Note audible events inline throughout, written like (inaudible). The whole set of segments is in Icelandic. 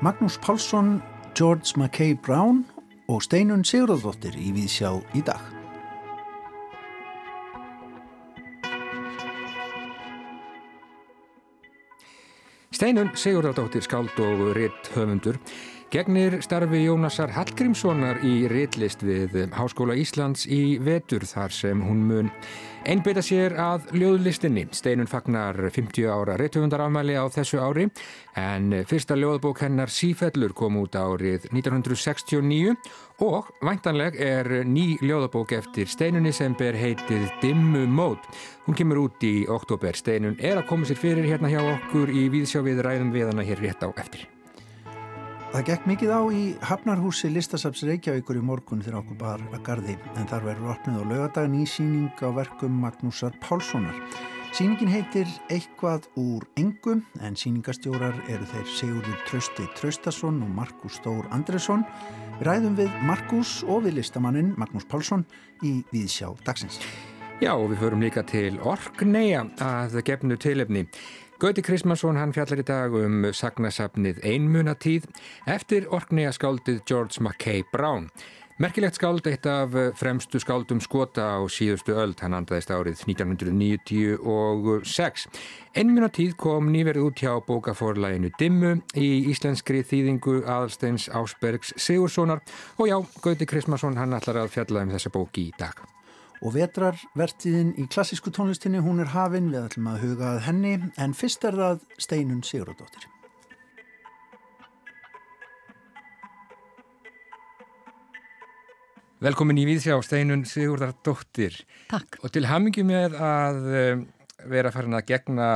Magnús Pálsson, George Mackay Brown og Steinun Sigurðardóttir í Víðsjá í dag. Steinun Sigurðardóttir skáld og ritt höfundur Gegnir starfi Jónasar Hallgrímssonar í ritlist við Háskóla Íslands í vetur þar sem hún mun einbeita sér að ljóðlistinni. Steinun fagnar 50 ára ritthöfundarafmæli á þessu ári en fyrsta ljóðbók hennar Sífellur kom út árið 1969 og væntanleg er ný ljóðbók eftir Steinunni sem ber heitið Dimmu mót. Hún kemur út í oktober. Steinun er að koma sér fyrir hérna hjá okkur í Víðsjá við ræðum við hana hér rétt á eftir. Það gekk mikið á í Hafnarhúsi Listasaps Reykjavíkur í morgun þegar okkur bar að gardi en þar verður opnið á lögadag nýsýning á verkum Magnúsar Pálssonar. Sýningin heitir Eitthvað úr engum en sýningastjórar eru þeir Sigurður Trösti Tröstason og Markus Stór Andresson. Við ræðum við Markus og við listamannin Magnús Pálsson í Víðsjá dagsins. Já og við förum líka til Orkneia að gefnu tilefni. Gauti Krismansson hann fjallar í dag um sagnasafnið Einmunatíð eftir orknega skáldið George Mackay Brown. Merkilegt skáld eitt af fremstu skáldum skota á síðustu öld, hann andaðist árið 1996. Einmunatíð kom nýverið út hjá bókaforlæginu Dimmu í íslenskri þýðingu aðalsteins Ásbergs Sigurssonar og já, Gauti Krismansson hann ætlar að fjalla um þessa bóki í dag og vetrarvertiðin í klassísku tónlistinni hún er hafinn, við ætlum að huga að henni. En fyrst er það Steinun Sigurðardóttir. Velkomin í Víðsjá Steinun Sigurðardóttir. Takk. Og til hamingi með að eh, vera farin að gegna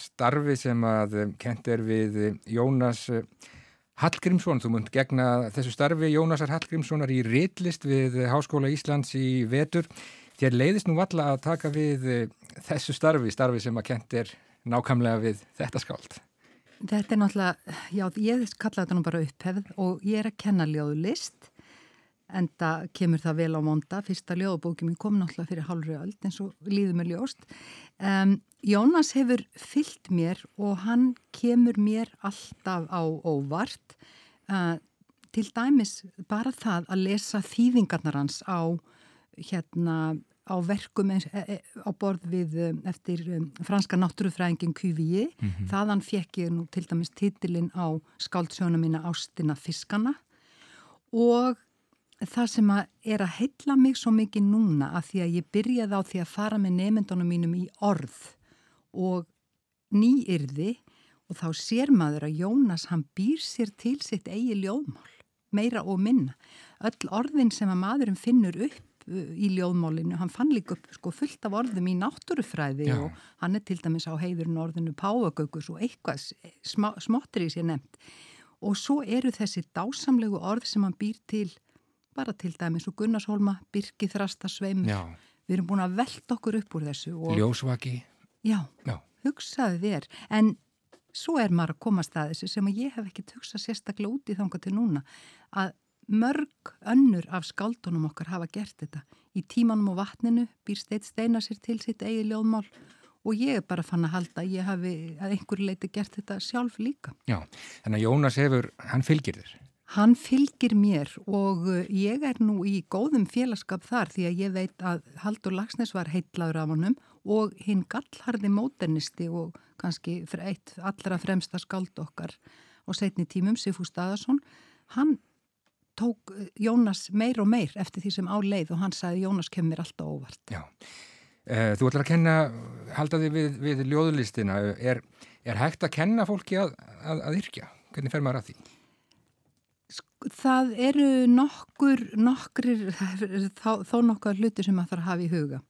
starfi sem að eh, kent er við Jónas eh, Hallgrímsson, þú munt gegna þessu starfi Jónasar Hallgrímssonar í ritlist við Háskóla Íslands í vetur. Þér leiðist nú alla að taka við eh, þessu starfi, starfi sem að kent er nákvæmlega við þetta skáld. Þetta er náttúrulega, já, ég kalla þetta nú bara upphefð og ég er að kenna ljóðlist en það kemur það vel á monda. Fyrsta ljóðbókjum kom náttúrulega fyrir hálfri öll eins og líður með ljóst. Um, Jónas hefur fyllt mér og hann kemur mér alltaf á óvart uh, til dæmis bara það að lesa þýðingarnar hans á hérna á verkum eins, e, e, á borð við um, eftir um, franska náttúrufræðingin QVI, mm -hmm. þaðan fekk ég nú til dæmis titilinn á skáldsjóna mína Ástina Fiskana og það sem að er að heilla mig svo mikið núna að því að ég byrjaði á því að fara með nefndunum mínum í orð og nýyrði og þá sér maður að Jónas hann býr sér til sitt eigi ljóðmál, meira og minna. Öll orðin sem að maðurum finnur upp í ljóðmálinu, hann fann líka upp sko, fullt af orðum í náttúrufræði Já. og hann er til dæmis á heiðurinn orðinu Páagaukus og eitthvað smá, smottir í sér nefnt. Og svo eru þessi dásamlegu orð sem hann býr til, bara til dæmis og Gunnarsholma, Birki Þrasta Sveimur. Já. Við erum búin að velta okkur upp úr þessu. Ljósvaki. Já, Já. hugsaði þér. En svo er maður að komast að þessu sem ég hef ekkert hugsað sérstaklega út í þángu til núna að mörg önnur af skáldunum okkar hafa gert þetta. Í tímanum og vatninu býr steitt steina sér til sitt eigi ljóðmál og ég er bara fann að halda að ég hafi að einhverju leiti gert þetta sjálf líka. Já, þannig að Jónas hefur, hann fylgir þér. Hann fylgir mér og uh, ég er nú í góðum félagskap þar því að ég veit að Haldur Lagsnes var heitlaður af honum og hinn gallharði móternisti og kannski eitt allra fremsta skald okkar og setni tímum, Sifú Staðarsson, hann tók uh, Jónas meir og meir eftir því sem á leið og hann sagði Jónas kemur alltaf óvart. Já, uh, þú ætlar að kenna, halda þig við, við ljóðlistina, er, er hægt að kenna fólki að, að, að yrkja? Hvernig fer maður að því? Það eru nokkur, nokkur, (laughs) þó, þó nokkur hluti sem maður þarf að hafa í huga.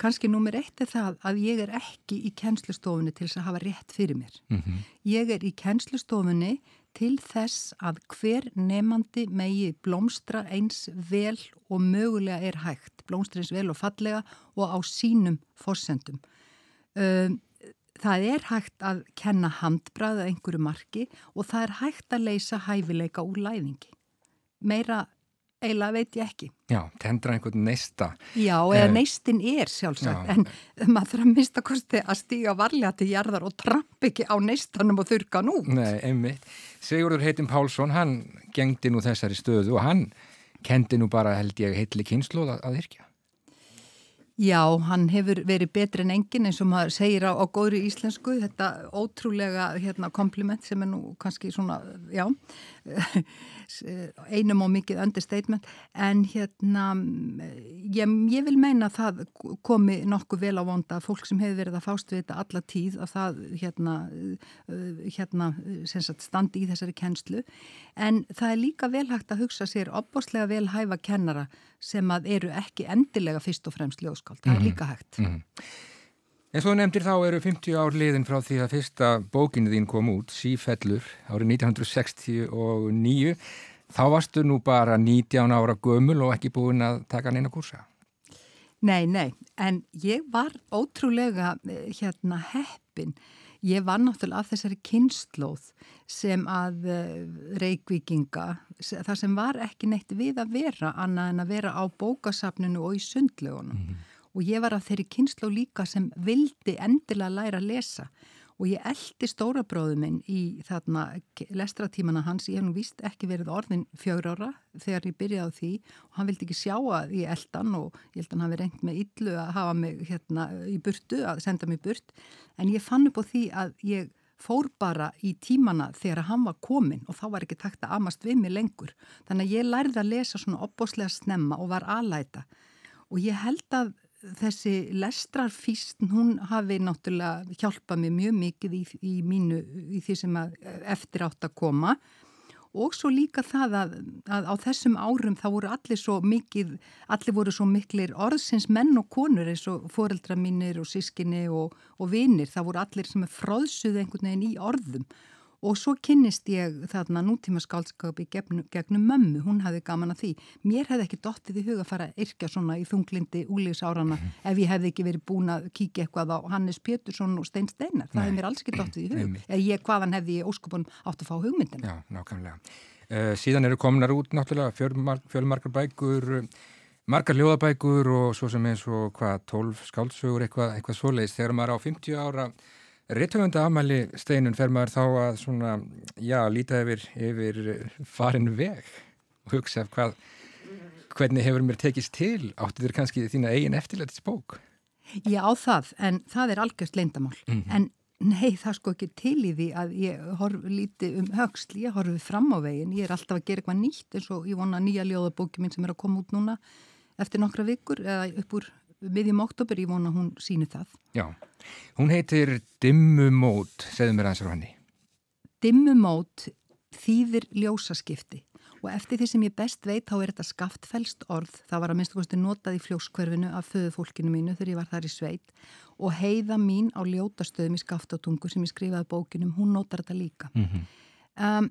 Kanski númer eitt er það að ég er ekki í kennslustofunni til þess að hafa rétt fyrir mér. Mm -hmm. Ég er í kennslustofunni til þess að hver nefandi megi blómstra eins vel og mögulega er hægt. Blómstra eins vel og fallega og á sínum fórsendum. Um, Það er hægt að kenna handbraða einhverju marki og það er hægt að leysa hæfileika úr læðingi. Meira eiginlega veit ég ekki. Já, tendra einhvern neista. Já, eða eh, neistin er sjálfsagt, já. en maður þarf að mista kosti að stíga varlega til jarðar og tramp ekki á neistanum og þurka nú. Nei, einmitt. Sigurður Heitin Pálsson, hann gengdi nú þessari stöðu og hann kendi nú bara held ég heitli kynslu að, að yrkja. Já, hann hefur verið betri en engin eins og maður segir á, á góðri íslensku, þetta ótrúlega hérna, kompliment sem er nú kannski svona, já, (laughs) einum og mikið understatement, en hérna, ég, ég vil meina að það komi nokkuð vel á vonda að fólk sem hefur verið að fást við þetta alla tíð að það hérna, hérna sagt, standi í þessari kennslu, en það er líka velhægt að hugsa sér opbáslega vel hæfa kennara sem að eru ekki endilega fyrst og fremst ljóskáld. Það er mhm. líka hægt. Mm -hmm. En svo nefndir þá eru 50 ár liðin frá því að fyrsta bókinu þín kom út, Sífellur, árið 1969. Þá varstu nú bara 19 ára gömul og ekki búin að taka neina kursa. Nei, nei, en ég var ótrúlega eh, hérna heppin Ég var náttúrulega af þessari kynnslóð sem að eh, reykvíkinga, það sem var ekki neitt við að vera annað en að vera á bókasafninu og í sundlegunum. Mm -hmm. Og ég var af þeirri kynnslóð líka sem vildi endilega læra að lesa. Og ég eldi stóra bróðu minn í þarna lestratímana hans, ég hef nú vist ekki verið orðin fjör ára þegar ég byrjaði á því. Og hann vildi ekki sjá að ég eldan og ég held að hann hafi reynd með illu að hafa mig hérna í burtu, að senda mig burt. En ég fann upp á því að ég fór bara í tímana þegar hann var komin og þá var ekki takt að amast við mig lengur. Þannig að ég lærði að lesa svona opbóslega snemma og var aðlæta og ég held að þessi lestrarfísn, hún hafi náttúrulega hjálpað mér mjög mikið í, í mínu, í því sem eftir átt að koma. Og svo líka það að, að á þessum árum þá voru allir svo mikið, allir voru svo miklir orðsins menn og konur eins og foreldra mínir og sískinni og, og vinir, það voru allir sem er fröðsuð einhvern veginn í orðum Og svo kynnist ég þarna nútíma skálskapi gegnum, gegnum mömmu, hún hafði gaman að því. Mér hefði ekki dottið í huga að fara að yrkja svona í þunglindi úlísárana mm. ef ég hefði ekki verið búin að kíkja eitthvað á Hannes Pétursson og Stein Steinar. Það hefði mér alls ekki dottið í hug. Eða ég hvaðan hefði ég óskupun átt að fá hugmyndina. Já, nákvæmlega. Uh, síðan eru komnar út náttúrulega fjölmarkar bækur, margar ljóðabækur og svo sem eins og hvað, tólf skáldsögur eitthvað, eitthvað svoleiðis. Þegar maður á 50 ára Rittöfunda afmæli steinun fer maður þá að svona, já, líta yfir, yfir farin veg og hugsa hvað, hvernig hefur mér tekist til, áttu þér kannski þína eigin eftirlætis bók? Já, það, en það er algjörst leindamál, mm -hmm. en nei, það sko ekki til í því að ég horf lítið um högsl, ég horfi fram á veginn, ég er alltaf að gera eitthvað nýtt eins og ég vona nýja ljóðabóki minn sem er að koma út núna eftir nokkra vikur eða upp úr miðjum oktober, ég vona hún sínu það. Já, hún heitir Dimmumót, segðu mér aðeins á henni. Dimmumót þýðir ljósaskipti og eftir því sem ég best veit þá er þetta skaftfælst orð, það var að minnstu kosti notað í fljóskverfinu af föðu fólkinu mínu þegar ég var þar í sveit og heiða mín á ljótastöðum í skaftatungu sem ég skrifaði bókinum, hún notar þetta líka. Mm -hmm. um,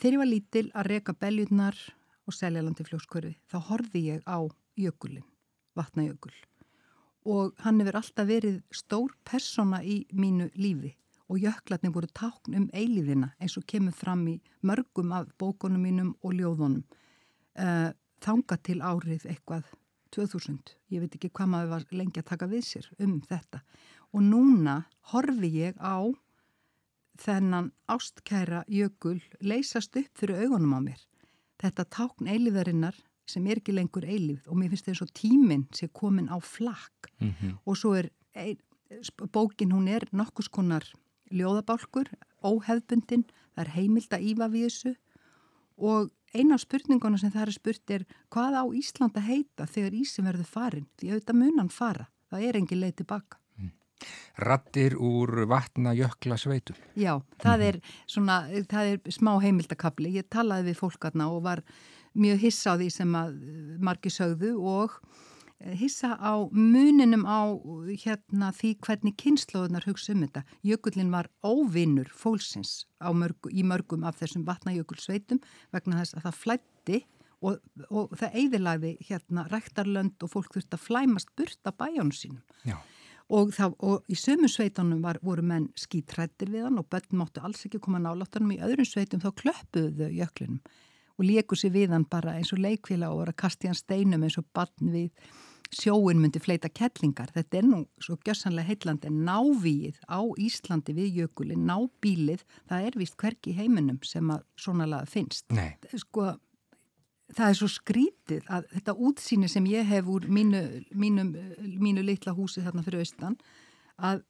þegar ég var lítil að reka beljurnar og seljalandi fljóskverfi þá horfi ég á jökulin, vatnajökul og hann hefur alltaf verið stór persona í mínu lífi. Og jöklarnir voru tákn um eilíðina eins og kemur fram í mörgum af bókunum mínum og ljóðunum. Uh, þanga til árið eitthvað 2000, ég veit ekki hvað maður var lengi að taka við sér um þetta. Og núna horfi ég á þennan ástkæra jökul leysast upp fyrir augunum á mér. Þetta tákn eilíðarinnar sem er ekki lengur eilíð og mér finnst þess að tíminn sé komin á flakk mm -hmm. og svo er bókin hún er nokkus konar ljóðabálkur, óhefbundin það er heimild að ífa við þessu og eina af spurninguna sem það er spurt er hvað á Íslanda heita þegar Ísim verður farin því auðvitað munan fara, það er engin leið tilbaka mm. Rattir úr vatna jökla sveitu Já, það, -hmm. er svona, það er smá heimildakabli ég talaði við fólkarna og var mjög hissa á því sem að margi sögðu og eh, hissa á muninum á hérna því hvernig kynnslóðunar hugsa um þetta. Jökullin var óvinnur fólksins mörg, í mörgum af þessum vatnajökulsveitum vegna þess að það flætti og, og það eiðilagði hérna ræktarlönd og fólk þurfti að flæmast burt af bæjónu sínum. Já. Og, það, og í sömu sveitunum var, voru menn skítrættir við hann og börn máttu alls ekki koma náláttanum í öðrum sveitum þá klöppuðu þau jöklinum og leku sér við hann bara eins og leikvila og var að kasta hann steinum eins og barn við sjóin myndi fleita kettlingar. Þetta er nú svo gjössanlega heitlandi návíið á Íslandi við jökulin, nábílið, það er vist hverki í heiminum sem að svona laga finnst. Nei. Sko, það er svo skrítið að þetta útsýni sem ég hef úr mínu, mínu, mínu litla húsi þarna fyrir austan að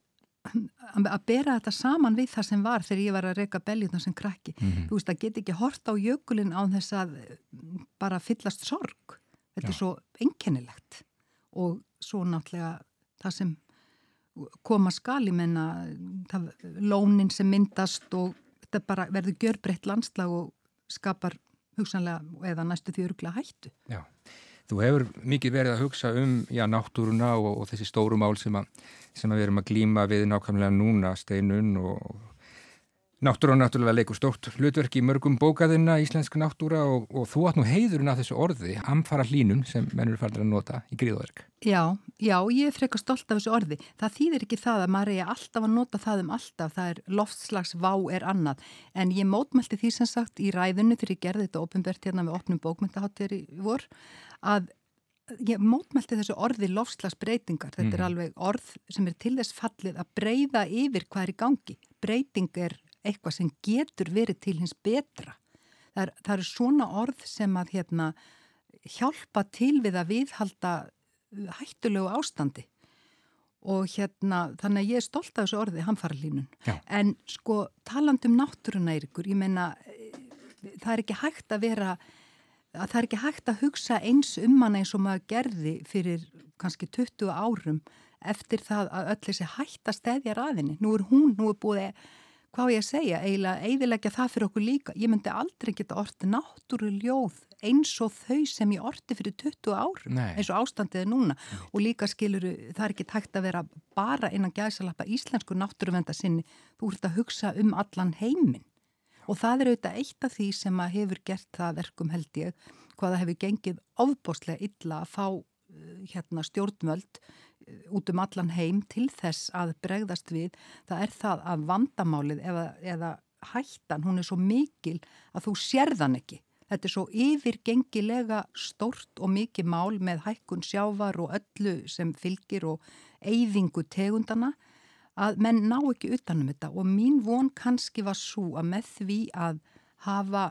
að bera þetta saman við það sem var þegar ég var að reyka beljuna sem krakki. Mm -hmm. þú veist, það get ekki hort á jökulin á þess að bara fyllast sorg. Þetta Já. er svo enkennilegt og svo náttúrulega það sem koma skali menna það, lónin sem myndast og þetta bara verður gjörbreytt landslag og skapar hugsanlega eða næstu því öruglega hættu. Já Þú hefur mikið verið að hugsa um já, náttúruna og, og þessi stóru mál sem, að, sem að við erum að glýma við nákvæmlega núna, steinun og náttúruna náttúrulega leikur stórt hlutverk í mörgum bókaðina, íslensk náttúra og, og þú átt nú heiðurinn af þessu orði, amfara hlínun sem mennur færður að nota í gríðverk. Já, já, ég er frekar stolt af þessu orði. Það þýðir ekki það að maður er alltaf að nota það um alltaf, það er loftslags vá er annað, en ég mótmælti því sem sagt í ræðinu þegar ég gerði þetta ofinbært hérna með opnum bókmyndaháttir í vor að ég mótmælti þessu orði lofslagsbreytingar. Þetta mm. er mhm. alveg orð sem er til þess fallið að breyða yfir hvað er í gangi. Breyting er eitthvað sem getur verið til hins betra. Það er, það er svona orð sem að hérna, hjálpa til við að viðhalda hættulegu ástandi. Og hérna, þannig að ég er stolt af þessu orði, hamfarlínun. En sko, talandum náttúruna, Eirikur, ég meina, það er ekki hægt að vera að það er ekki hægt að hugsa eins um hana eins og maður gerði fyrir kannski 20 árum eftir það að öll þessi hægt að stedja raðinni. Nú er hún, nú er búið, hvað ég segja, eiginlega eiginlega það fyrir okkur líka. Ég myndi aldrei geta orti náttúruljóð eins og þau sem ég orti fyrir 20 árum, Nei. eins og ástandið er núna. Nei. Og líka skiluru, það er ekki hægt að vera bara innan gæðsalappa íslensku náttúruvenda sinni. Þú ert að hugsa um allan heiminn og það er auðvitað eitt af því sem að hefur gert það verkum held ég hvaða hefur gengið ofbóstlega illa að fá uh, hérna, stjórnvöld uh, út um allan heim til þess að bregðast við það er það að vandamálið eða, eða hættan, hún er svo mikil að þú sérðan ekki. Þetta er svo yfirgengilega stórt og mikið mál með hækkun sjávar og öllu sem fylgir og eyðingu tegundana að menn ná ekki utanum þetta. Og mín von kannski var svo að með því að hafa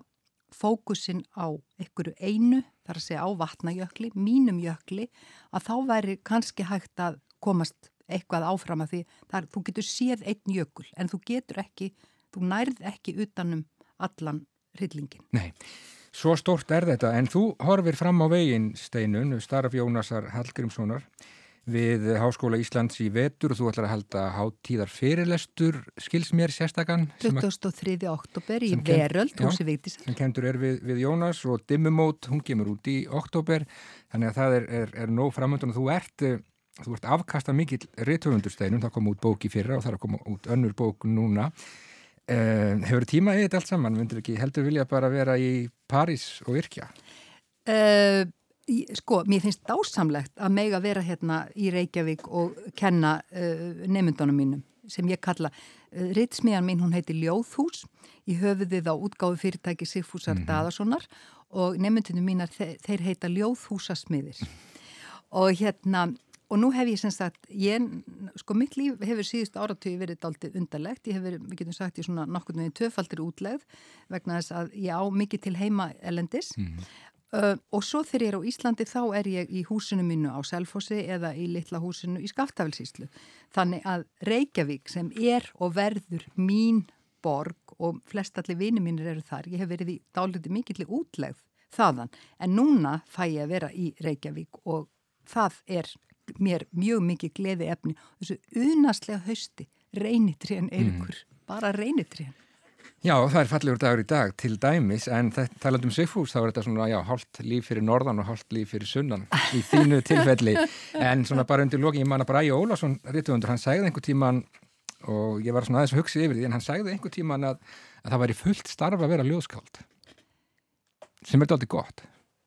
fókusin á einhverju einu, þar að segja á vatnajökli, mínum jökli, að þá væri kannski hægt að komast eitthvað áfram að því þar þú getur séð einn jökul en þú getur ekki, þú nærð ekki utanum allan hryllingin. Nei, svo stort er þetta en þú horfir fram á veginn steinun, starf Jónasar Hallgrímssonar við Háskóla Íslands í vetur. Og þú ætlar að halda háttíðar fyrirlestur skils mér sérstakann 23. oktober í Veröld húsi Vigdísar. sem kentur er við, við Jónas og Dimmumót, hún kemur út í oktober þannig að það er, er, er nóg framöndan og þú ert, eh, þú ert afkasta mikill rittöfundursteinum, það kom út bóki fyrra og það er að koma út önnur bók núna. Uh, hefur tíma í þetta allt saman, myndir ekki heldur vilja bara vera í París og virkja? Uh, Sko, mér finnst dásamlegt að mega vera hérna í Reykjavík og kenna uh, nefndunum mínum sem ég kalla, uh, ritsmíðan mín hún heiti Ljóðhús, í höfuðið á útgáðu fyrirtæki Sigfúsar mm -hmm. Daðarssonar og nefndunum mínar þeir, þeir heita Ljóðhúsasmiðir og hérna og nú hef ég sem sagt, ég, sko mitt líf hefur síðust áratöyu verið daldið undarlegt, ég hef verið, við getum sagt, í svona nokkur með töfaldir útlegð vegna þess að ég á mikið til heima elendis mm -hmm. Uh, og svo þegar ég er á Íslandi þá er ég í húsinu mínu á Selfossi eða í litla húsinu í Skaftafelsíslu. Þannig að Reykjavík sem er og verður mín borg og flestallir vini mínir eru þar. Ég hef verið í dáliti mikillir útlegð þaðan en núna fæ ég að vera í Reykjavík og það er mér mjög mikið gleði efni. Þessu unaslega hausti, reynitriðan eigur, mm. bara reynitriðan. Já, það er fallegur dagur í dag til dæmis en talandum Sigfús þá er þetta svona, já, hálft líf fyrir norðan og hálft líf fyrir sunnan í þínu (laughs) tilfelli. En svona bara undir lókin, ég man að Bræði Ólásson rittuðundur, hann segði einhver tíman og ég var svona aðeins að hugsa yfir því en hann segði einhver tíman að, að það væri fullt starf að vera ljóðskáld sem er doldið gott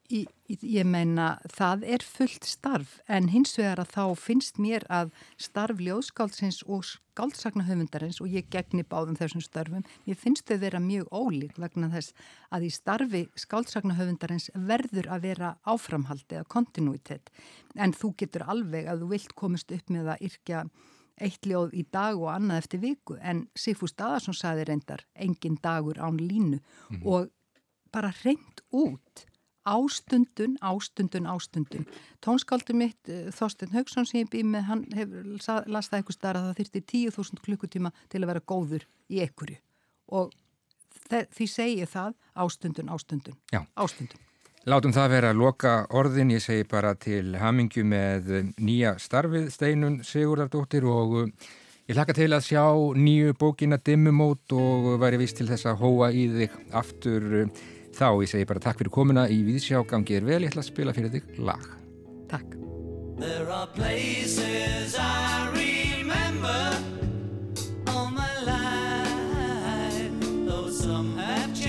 Ég meina, það er fullt starf en hins vegar að þá finnst mér að starf ljóðskáldsins og skáldsaknahöfundarins og ég gegni báðum þessum starfum, ég finnst þau vera mjög ólík vegna þess að í starfi skáldsaknahöfundarins verður að vera áframhaldi eða kontinuitet en þú getur alveg að þú vilt komast upp með að yrkja eitt ljóð í dag og annað eftir viku en Sigfús Daðarsson saði reyndar engin dagur án línu mm -hmm. og bara reynd út ástundun, ástundun, ástundun. Tónskáldu mitt, eh, Þorsten Haugsson sem ég býð með, hann hefur lastað eitthvað starf að það þurfti 10.000 klukkutíma til að vera góður í ekkurju og því segi það ástundun, ástundun, Já. ástundun. Látum það vera að loka orðin, ég segi bara til hamingju með nýja starfið Steinun Sigurðardóttir og eh, ég hlaka til að sjá nýju bókina Dimmumót og væri vist til þess að hóa í þig aftur eh, þá ég segi bara takk fyrir komuna í Víðsjá. Gangið er vel, ég ætla að spila fyrir þig lag. Takk. There are places I remember all my life Though some have changed,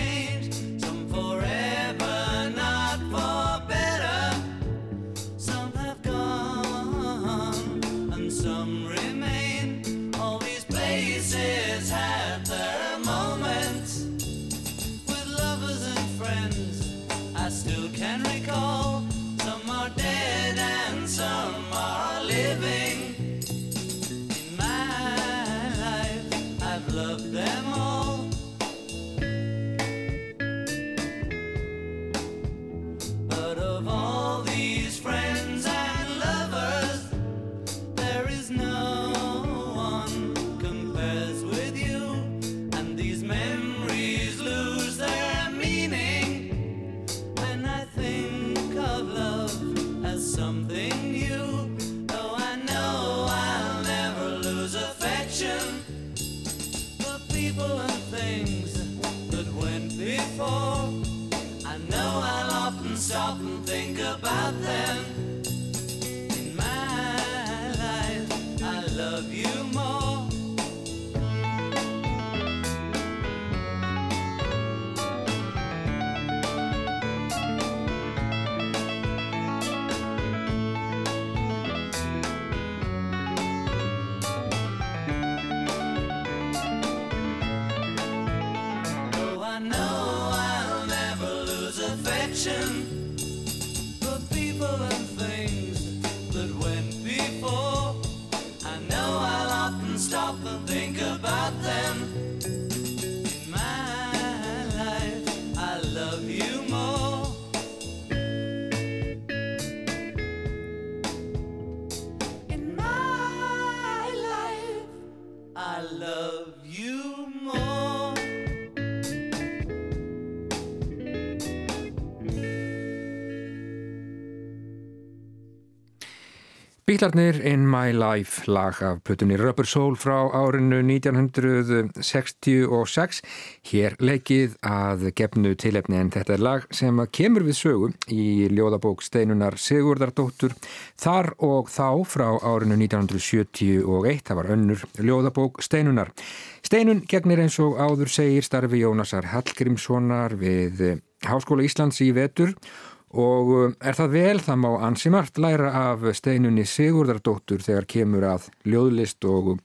Bílarnir in my life lag af plötunni Rubber Soul frá árinu 1966 hér leikið að gefnu tilefni en þetta er lag sem kemur við sögu í ljóðabók Steinunar Sigurdardóttur þar og þá frá árinu 1971 það var önnur ljóðabók Steinunar. Steinun gegnir eins og áður segir starfi Jónasar Hallgrímssonar við Háskóla Íslands í vetur og um, er það vel það má ansi margt læra af steinunni Sigurdardóttur þegar kemur að ljóðlist og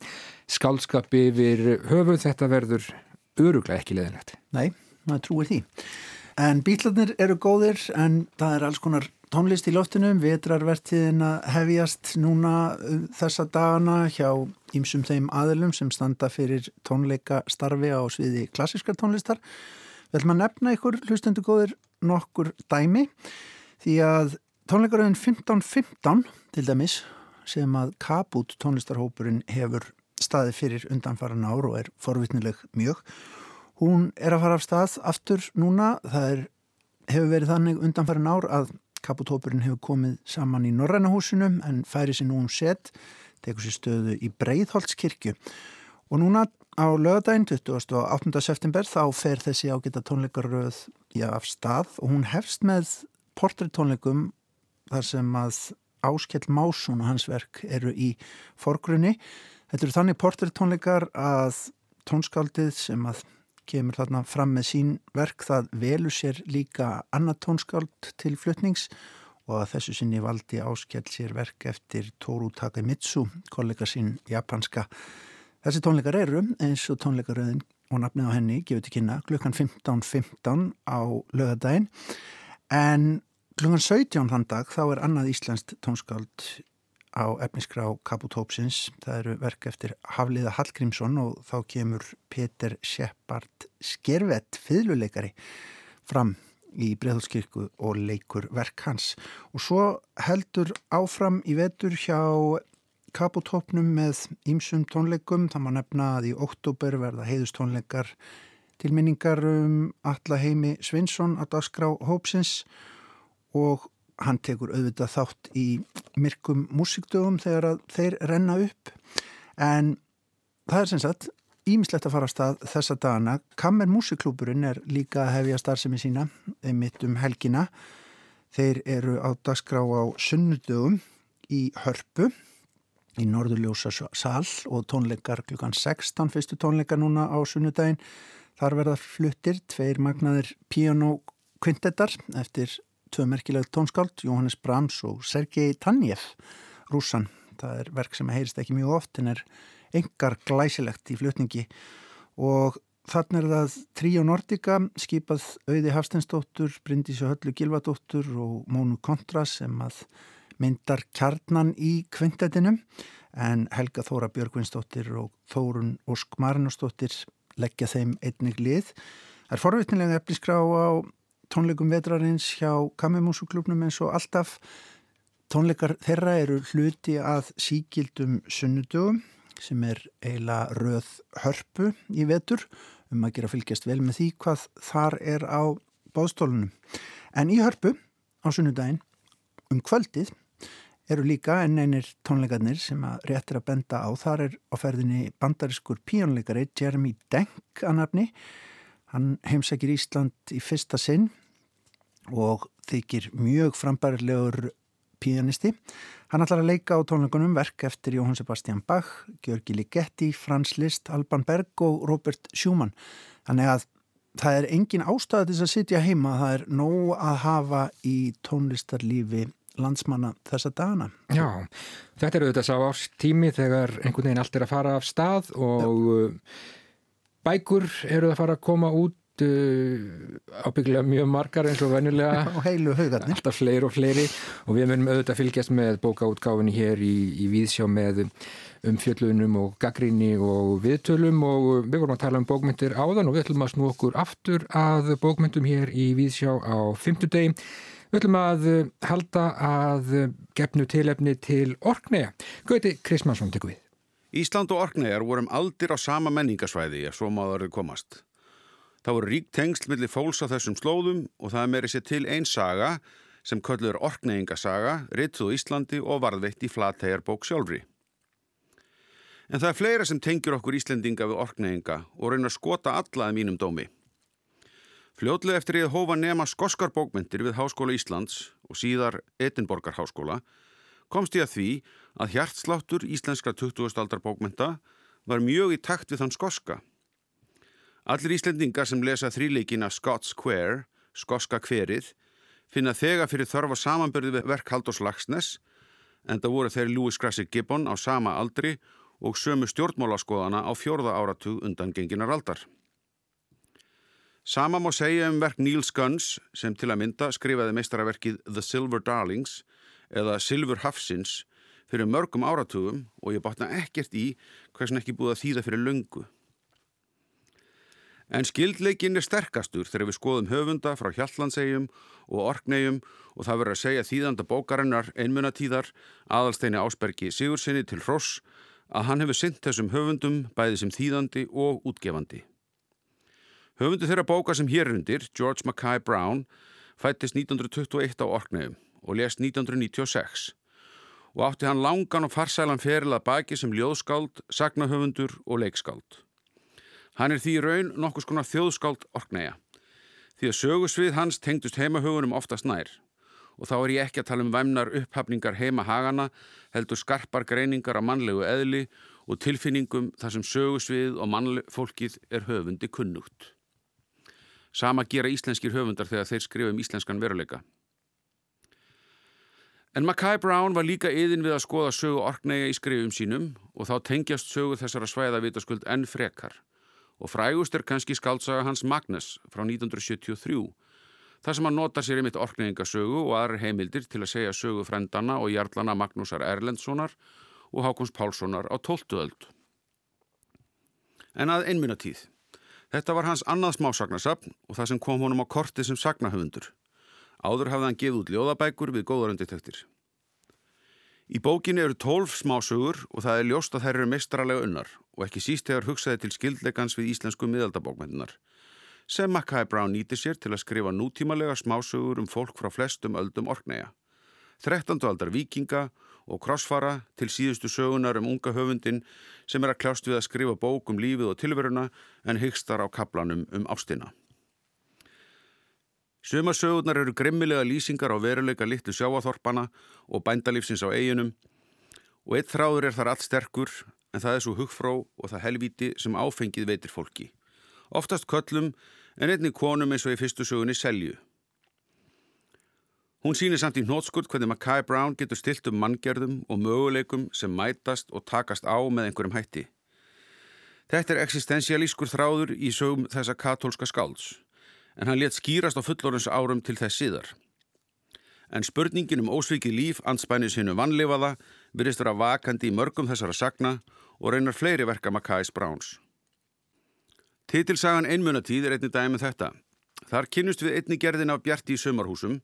skálskapi yfir höfuð þetta verður öruglega ekki leðinlegt. Nei, maður trúir því. En bílarnir eru góðir en það er alls konar tónlist í loftinum, vetrarvertiðin að hefjast núna um, þessa dagana hjá ýmsum þeim aðilum sem standa fyrir tónleika starfi á sviði klassiskar tónlistar. Vel maður nefna ykkur hlustendu góðir nokkur dæmi því að tónleikaröðin 1515 til dæmis sem að Kabút tónlistarhópurinn hefur staði fyrir undanfara ár og er forvitnileg mjög hún er að fara af stað aftur núna. Það er, hefur verið þannig undanfara ár að Kabút-hópurinn hefur komið saman í Norrænahúsinu en færi sér nú um set tekur sér stöðu í Breiðholtskirkju og núna á lögadaginn 28. september þá fer þessi ágita tónleikaröð já, af stað og hún hefst með portréttónleikum þar sem að Áskell Másson og hans verk eru í forgrunni. Þetta eru þannig portréttónleikar að tónskaldið sem að kemur þarna fram með sín verk það velu sér líka annað tónskáld til flutnings og að þessu sinni valdi áskjall sér verk eftir Toru Takemitsu, kollega sín japanska. Þessi tónleikar eru eins og tónleikaröðin og nafnið á henni gefur til kynna klukkan 15.15 .15 á lögadaginn en klukkan 17 þann dag þá er annað íslenskt tónskáld á efniskrá Kaputópsins. Það eru verk eftir Hafliða Hallgrímsson og þá kemur Peter Shepard Skervett, fiðluleikari, fram í Breðhalskirkju og leikur verk hans. Og svo heldur áfram í vetur hjá Kaputópnum með ímsum tónleikum. Það má nefna að í oktober verða heiðustónleikar til minningar um alla heimi Svinsson að dagskrá Hópsins og hann tekur auðvitað þátt í myrkum músikdögum þegar þeir renna upp. En það er sem sagt ímislegt að fara að stað þessa dagana. Kammer Músiklúburinn er líka að hefja starfsemi sína mitt um helgina. Þeir eru á dagskrá á sunnudögum í Hörpu í Norðurljósa sal og tónleikar klukkan 16 fyrstu tónleikar núna á sunnudagin þar verða fluttir tveir magnaðir piano kvintetar eftir tvö merkilegt tónskáld, Jóhannes Brahms og Sergei Tanjev, rúsan. Það er verk sem heyrist ekki mjög oft en er engar glæsilegt í flutningi og þannig er það Tríó Nordica, skipað Auði Hafsteinsdóttur, Bryndísi Höllu Gilvadóttur og Mónu Kontra sem að myndar kjarnan í kvintetinum en Helga Þóra Björgvinsdóttir og Þórun Ósk Marinósdóttir leggja þeim einnig lið. Það er forvitnilega efliskrá á tónleikum vetrarins hjá Kamimúsuklubnum eins og alltaf tónleikar þeirra eru hluti að síkildum sunnudögum sem er eiginlega röð hörpu í vetur um að gera fylgjast vel með því hvað þar er á báðstólunum. En í hörpu á sunnudaginn um kvöldið eru líka enn einir tónleikarnir sem að réttir að benda á. Þar er á ferðinni bandariskur píónleikari Jeremy Denk að nafni Hann heimsækir Ísland í fyrsta sinn og þykir mjög frambærilegur píanisti. Hann ætlar að leika á tónleikunum verk eftir Jóhann Sebastian Bach, Georgi Ligeti, Frans Liszt, Alban Berg og Robert Schumann. Þannig að það er engin ástæði til að sitja heima, það er nóg að hafa í tónlistarlífi landsmanna þessa dagana. Já, þetta eru þetta sá ástími þegar einhvern veginn allt er að fara af stað og Já. Bækur eru að fara að koma út uh, ábygglega mjög margar eins og venjulega. Og heilu haugarnir. Alltaf fleiri og fleiri. Og við munum auðvitað fylgjast með bókaútgáfinni hér í, í Víðsjá með umfjöllunum og gaggrinni og viðtölum og við vorum að tala um bókmyndir áðan og við ætlum að snú okkur aftur að bókmyndum hér í Víðsjá á fymtudegi Við ætlum að halda að gefnu tilefni til Orkneja. Gauti Krismansson tekur við. Ísland og Orkneyjar vorum aldir á sama menningasvæði ef svo maður komast. Það voru rík tengsl millir fólks á þessum slóðum og það meiri sér til einn saga sem köllur Orkneyingasaga, rittuð Íslandi og varðveitt í flathegjarbók sjálfri. En það er fleira sem tengjur okkur Íslendinga við Orkneyinga og reynar skota alla að mínum dómi. Fljótlega eftir ég hófa nema skoskar bókmyndir við Háskóla Íslands og síðar Edinborgar Háskóla komst ég að því að hjartsláttur íslenskra 20. aldar bókmynda var mjög í takt við þann skoska. Allir íslendingar sem lesa þríleikina Scots Quare, skoska hverið, finna þega fyrir þörfa samanbörði við verk Haldós Lagsnes, en það voru þeirri Lewis Grassy Gibbon á sama aldri og sömu stjórnmálaskoðana á fjórða áratug undan genginar aldar. Sama má segja um verk Niels Gunns sem til að mynda skrifaði meistaraverkið The Silver Darlings eða Silfur Hafsins fyrir mörgum áratugum og ég botna ekkert í hversin ekki búið að þýða fyrir löngu. En skildleikin er sterkastur þegar við skoðum höfunda frá Hjallandsegjum og Orknegjum og það verður að segja þýðanda bókarinnar einmunatíðar aðalsteini Ásbergi Sigursinni til Hross að hann hefur synt þessum höfundum bæði sem þýðandi og útgefandi. Höfundu þeirra bóka sem hér undir, George Mackay Brown, fættist 1921 á Orknegjum og lest 1996 og átti hann langan og farsælan feril að baki sem ljóðskáld, sagnahöfundur og leikskáld. Hann er því raun nokkus konar þjóðskáld orknæja, því að sögusvið hans tengdust heimahögunum oftast nær og þá er ég ekki að tala um væmnar upphafningar heimahagana, heldur skarpar greiningar á mannlegu eðli og tilfinningum þar sem sögusvið og mannfólkið er höfundi kunnugt. Sama gera íslenskir höfundar þegar þeir skrifa um íslenskan veruleika. En Mackay Brown var líka yðin við að skoða sögu orknæga í skrifum sínum og þá tengjast sögu þessara svæða vitaskuld enn frekar. Og frægust er kannski skaldsaga hans Magnus frá 1973 þar sem hann notar sér einmitt orknægingasögu og aðrar heimildir til að segja sögu frendana og jarlana Magnúsar Erlendssonar og Hákons Pálssonar á tóltuöld. En að einminatíð. Þetta var hans annað smásagnasapn og það sem kom honum á korti sem sagnahöfundur. Áður hafði hann gefið út ljóðabækur við góðarönditektir. Í bókinni eru tólf smásögur og það er ljóst að þær eru mestralega unnar og ekki síst hefur hugsaði til skildleikans við íslensku miðaldabókmyndinar sem Mackay Brown nýti sér til að skrifa nútímalega smásögur um fólk frá flestum öldum orknæja. 13. aldar vikinga og krossfara til síðustu sögunar um unga höfundin sem er að kljást við að skrifa bók um lífið og tilveruna en hyggstar á kaplanum um ástina. Sumasögurnar eru grimmilega lýsingar á veruleika litlu sjáaþorpana og bændalífsins á eiginum og eitt þráður er þar allt sterkur en það er svo hugfró og það helvíti sem áfengið veitir fólki. Oftast köllum en einni konum eins og í fyrstu sögunni selju. Hún sýnir samt í hnótskurt hvernig Mackay Brown getur stilt um manngerðum og möguleikum sem mætast og takast á með einhverjum hætti. Þetta er existensialískur þráður í sögum þessa katólska skálds en hann let skýrast á fullorins árum til þess síðar. En spurningin um ósvikið líf anspænið sinu vannlifaða virðist vera vakandi í mörgum þessara sagna og reynar fleiri verka Mackay's Browns. Titilsagan einmunatíð er einni dæmi með þetta. Þar kynnust við einni gerðin af Bjarti í sömarhúsum,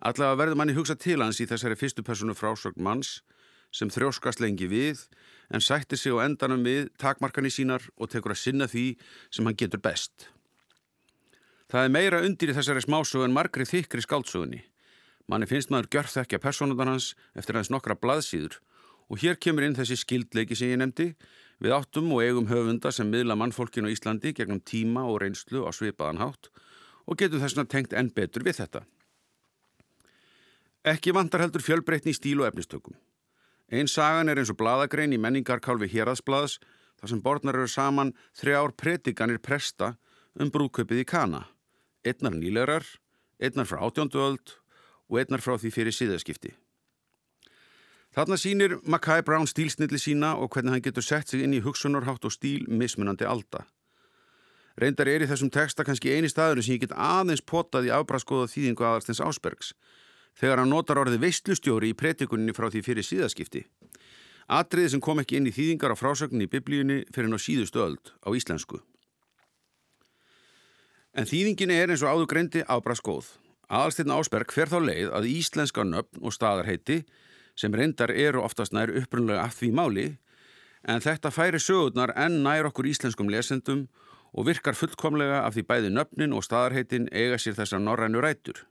allavega verður manni hugsa til hans í þessari fyrstu personu frásögn manns sem þrjóskast lengi við en sættir sig á endanum við takmarkani sínar og tekur að sinna því sem hann getur best. Það er meira undir í þessari smásögu en margri þykri skáldsögunni. Manni finnst maður gjörð þekkja personundan hans eftir hans nokkra blaðsýður og hér kemur inn þessi skildleiki sem ég nefndi við áttum og eigum höfunda sem miðla mannfólkinu á Íslandi gegnum tíma og reynslu á svipaðan hátt og getum þessna tengt enn betur við þetta. Ekki vantar heldur fjölbreytni í stíl og efnistökum. Einn sagan er eins og bladagrein í menningarkálfi Heraðsblaðs þar sem borðnar eru saman þrjár predikanir presta um brúköpið í Kana. Einnar nýlegar, einnar frá átjónduöld og einnar frá því fyrir síðaskipti. Þarna sínir Mackay Brown stílsnilli sína og hvernig hann getur sett sig inn í hugsunarhátt og stíl mismunandi alda. Reyndar er í þessum texta kannski eini staður sem ég get aðeins potað í afbraskoða þýðingu aðalstens Ásbergs þegar hann notar orðið veistlustjóri í pretikuninni frá því fyrir síðaskipti. Atriði sem kom ekki inn í þýðingar á frásögninni í biblíunni fyrir hann á síðustu öld á íslensku. En þýðingin er eins og áður greindi afbraskóð. Aðalstinn Ásberg fer þá leið að íslenska nöfn og staðarheiti sem reyndar eru oftast nær upprunlega að því máli en þetta færi sögurnar enn nær okkur íslenskum lesendum og virkar fullkomlega af því bæði nöfnin og staðarheitin eiga sér þessar norrænu rætur.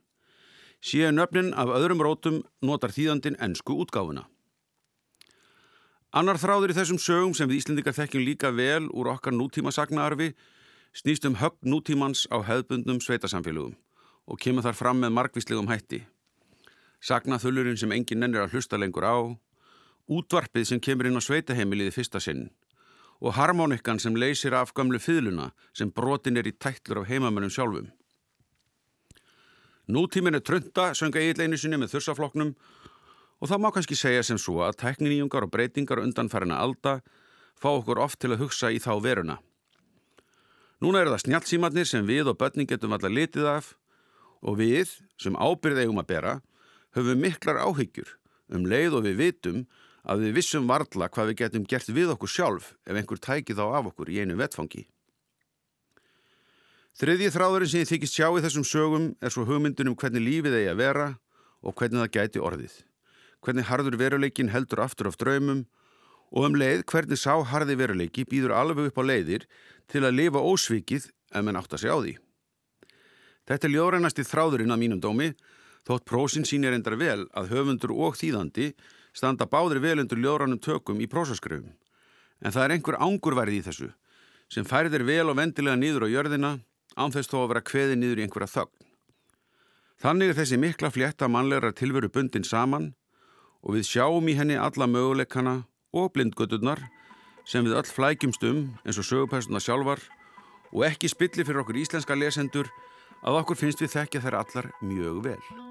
Síðan nöfnin af öðrum rótum notar þýðandin ennsku útgáfuna. Annar þráður í þessum sögum sem við Íslendingar þekkjum líka vel úr okkar nútíma sagnaarfi snýst um högg nútímans á hefðbundnum sveitasamfélugum og kemur þar fram með margvíslegum hætti. Sagnaþullurinn sem engin nennir að hlusta lengur á, útvarpið sem kemur inn á sveitaheimiliði fyrsta sinn og harmonikkan sem leysir af gamlu fýðluna sem brotin er í tættlur af heimamennum sjálfum. Nútímin er trönda, sönga eigin einu sinni með þursafloknum og það má kannski segja sem svo að tekniníungar og breytingar undanfærina alda fá okkur oft til að hugsa í þá veruna. Núna eru það snjálfsímatnir sem við og börning getum alltaf litið af og við, sem ábyrð eigum að bera, höfum miklar áhyggjur um leið og við vitum að við vissum varla hvað við getum gert við okkur sjálf ef einhver tæki þá af okkur í einu vettfangi. Þriðji þráðurinn sem ég þykist sjá í þessum sögum er svo hugmyndun um hvernig lífið eigi að vera og hvernig það gæti orðið. Hvernig harður veruleikin heldur aftur af draumum og um leið hvernig sá harði veruleiki býður alveg upp á leiðir til að lifa ósvikið ef menn átt að segja á því. Þetta er ljóðrænasti þráðurinn að mínum dómi þótt prósin sínir endar vel að höfundur og þýðandi standa báðir vel undir ljóðrænum tökum í prósaskröfum. En það er einhver ángurværið í þessu sem færðir vel og vendilega nýður á jörðina ánþess þó að vera kveði nýður í einhverja þögn. Þannig er þessi mikla flétta mannlegra tilveru bundin saman og við sjáum í henni alla möguleikana og blindgöturnar sem við öll flækjumst um eins og sögupæstuna sjálfar og ekki spilli fyrir okkur íslenska lesendur að okkur finnst við þekkja þær allar mjög vel.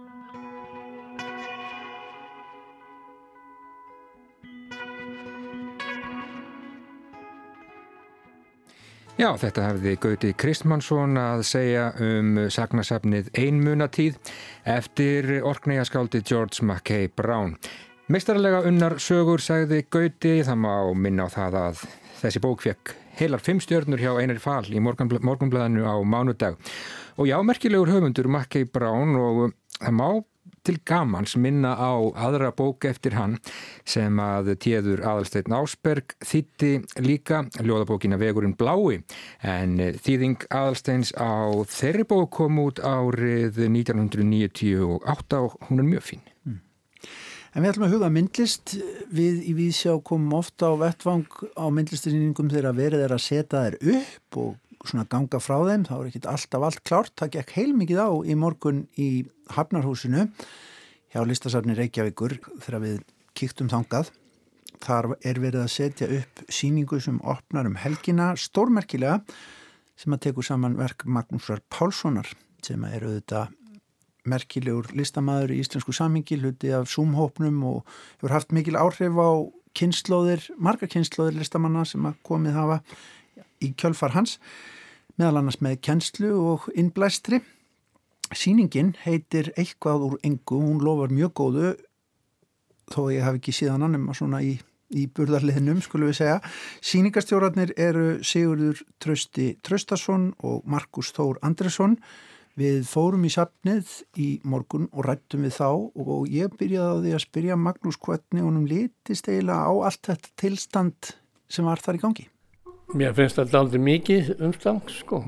Já, þetta hefði Gauti Kristmannsson að segja um sagnasafnið Einmunatíð eftir orkneigaskáldi George Mackay Brown. Meistarlega unnar sögur sagði Gauti, það má minna á það að þessi bók fekk heilar fimm stjörnur hjá Einar Fall í morgunblæðinu á mánudag. Og já, merkilegur höfundur Mackay Brown og það má til gamans minna á aðra bók eftir hann sem að tíður aðalsteinn Ásberg þýtti líka ljóðabókina Vegurinn blái en þýðing aðalsteins á þeirri bók kom út árið 1998 og hún er mjög fín. Mm. En við ætlum að huga myndlist, við í Vísjá komum ofta á vettvang á myndlistinýningum þegar verið er að setja þær upp og svona ganga frá þeim, þá er ekki alltaf allt klárt, það gekk heilmikið á í morgun í Hafnarhúsinu hjá listasafni Reykjavíkur þegar við kíktum þangað. Þar er verið að setja upp síningu sem opnar um helgina stórmerkilega sem að teku saman verk Magnúsar Pálssonar sem er auðvitað merkilegur listamæður í íslensku samhengi, hluti af Zoom-hópnum og hefur haft mikil áhrif á kynnslóðir, marga kynnslóðir listamanna sem að komið hafa í kjölfar hans meðal annars með kennslu og innblæstri. Sýningin heitir Eitthvað úr engu, hún lofar mjög góðu þó ég haf ekki síðan annum svona í, í burðarliðnum skulum við segja. Sýningastjórarnir eru Sigurður Trösti Tröstason og Markus Þór Andresson. Við fórum í sapnið í morgun og rættum við þá og ég byrjaði á því að spyrja Magnús hvernig honum litist eiginlega á allt þetta tilstand sem var þar í gangi. Mér finnst þetta aldrei mikið umstang sko.